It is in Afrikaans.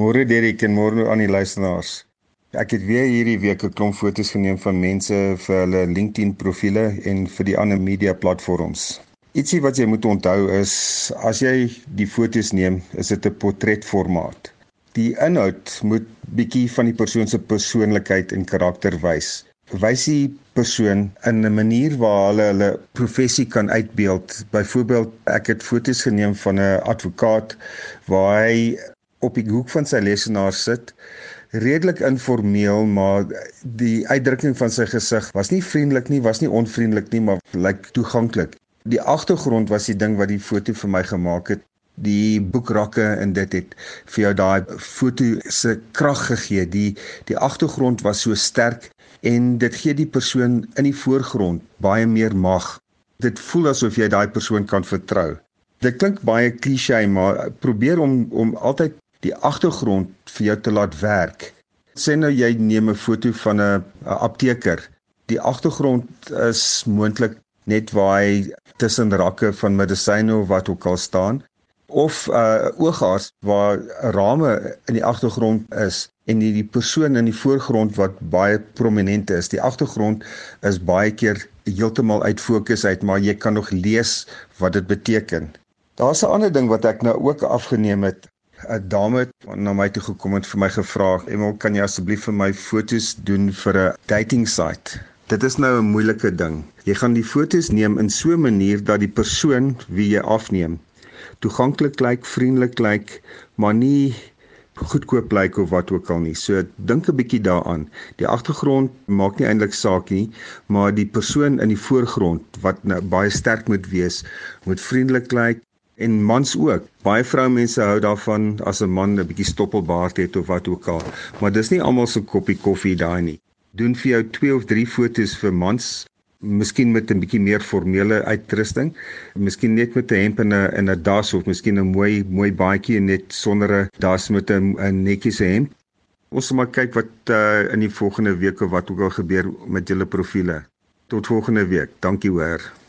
Môre Derek en môre aan die luisteraars. Ek het weer hierdie week 'n klomp foto's geneem van mense vir hulle LinkedIn profile en vir die ander media platforms. Ietsie wat jy moet onthou is as jy die foto's neem, is dit 'n portretformaat. Die inhoud moet bietjie van die persoon se persoonlikheid en karakter wys. Wys die persoon in 'n manier waar hulle hulle professie kan uitbeeld. Byvoorbeeld, ek het foto's geneem van 'n advokaat waar hy op die hoek van sy lesenaar sit redelik informeel maar die uitdrukking van sy gesig was nie vriendelik nie was nie onvriendelik nie maar lyk like toeganklik. Die agtergrond was die ding wat die foto vir my gemaak het. Die boekrakke en dit het vir jou daai foto se krag gegee. Die die agtergrond was so sterk en dit gee die persoon in die voorgrond baie meer mag. Dit voel asof jy daai persoon kan vertrou. Dit klink baie klise maar probeer om om altyd die agtergrond vir jou te laat werk. Sê nou jy neem 'n foto van 'n apteker. Die agtergrond is moontlik net waar hy tussen rakke van medisyne of wat ook al staan of 'n uh, oogarts waar rame in die agtergrond is en die, die persoon in die voorgrond wat baie prominent is. Die agtergrond is baie keer heeltemal uit fokus uit, maar jy kan nog lees wat dit beteken. Daar's 'n ander ding wat ek nou ook afgeneem het 'n dame het na my toe gekom en vir my gevra, "Emel, kan jy asseblief vir my foto's doen vir 'n dating site?" Dit is nou 'n moeilike ding. Jy gaan die foto's neem in so 'n manier dat die persoon wie jy afneem toeganklik lyk, vriendelik lyk, maar nie goedkoop lyk of wat ook al nie. So dink 'n bietjie daaraan. Die agtergrond maak nie eintlik saak nie, maar die persoon in die voorgrond wat nou baie sterk moet wees, moet vriendelik lyk, en mans ook. Baie vroumense hou daarvan as 'n man 'n bietjie stoppelbaard het of wat ook al, maar dis nie almal se koppie koffie daai nie. Doen vir jou 2 of 3 fotos vir mans, miskien met 'n bietjie meer formele uitrusting, miskien net met 'n hemp en 'n en 'n das of miskien 'n mooi mooi baadjie net sonder 'n das met 'n 'n netjiese hemp. Ons sal maar kyk wat uh, in die volgende weke wat ook al gebeur met julle profile. Tot volgende week. Dankie hoor.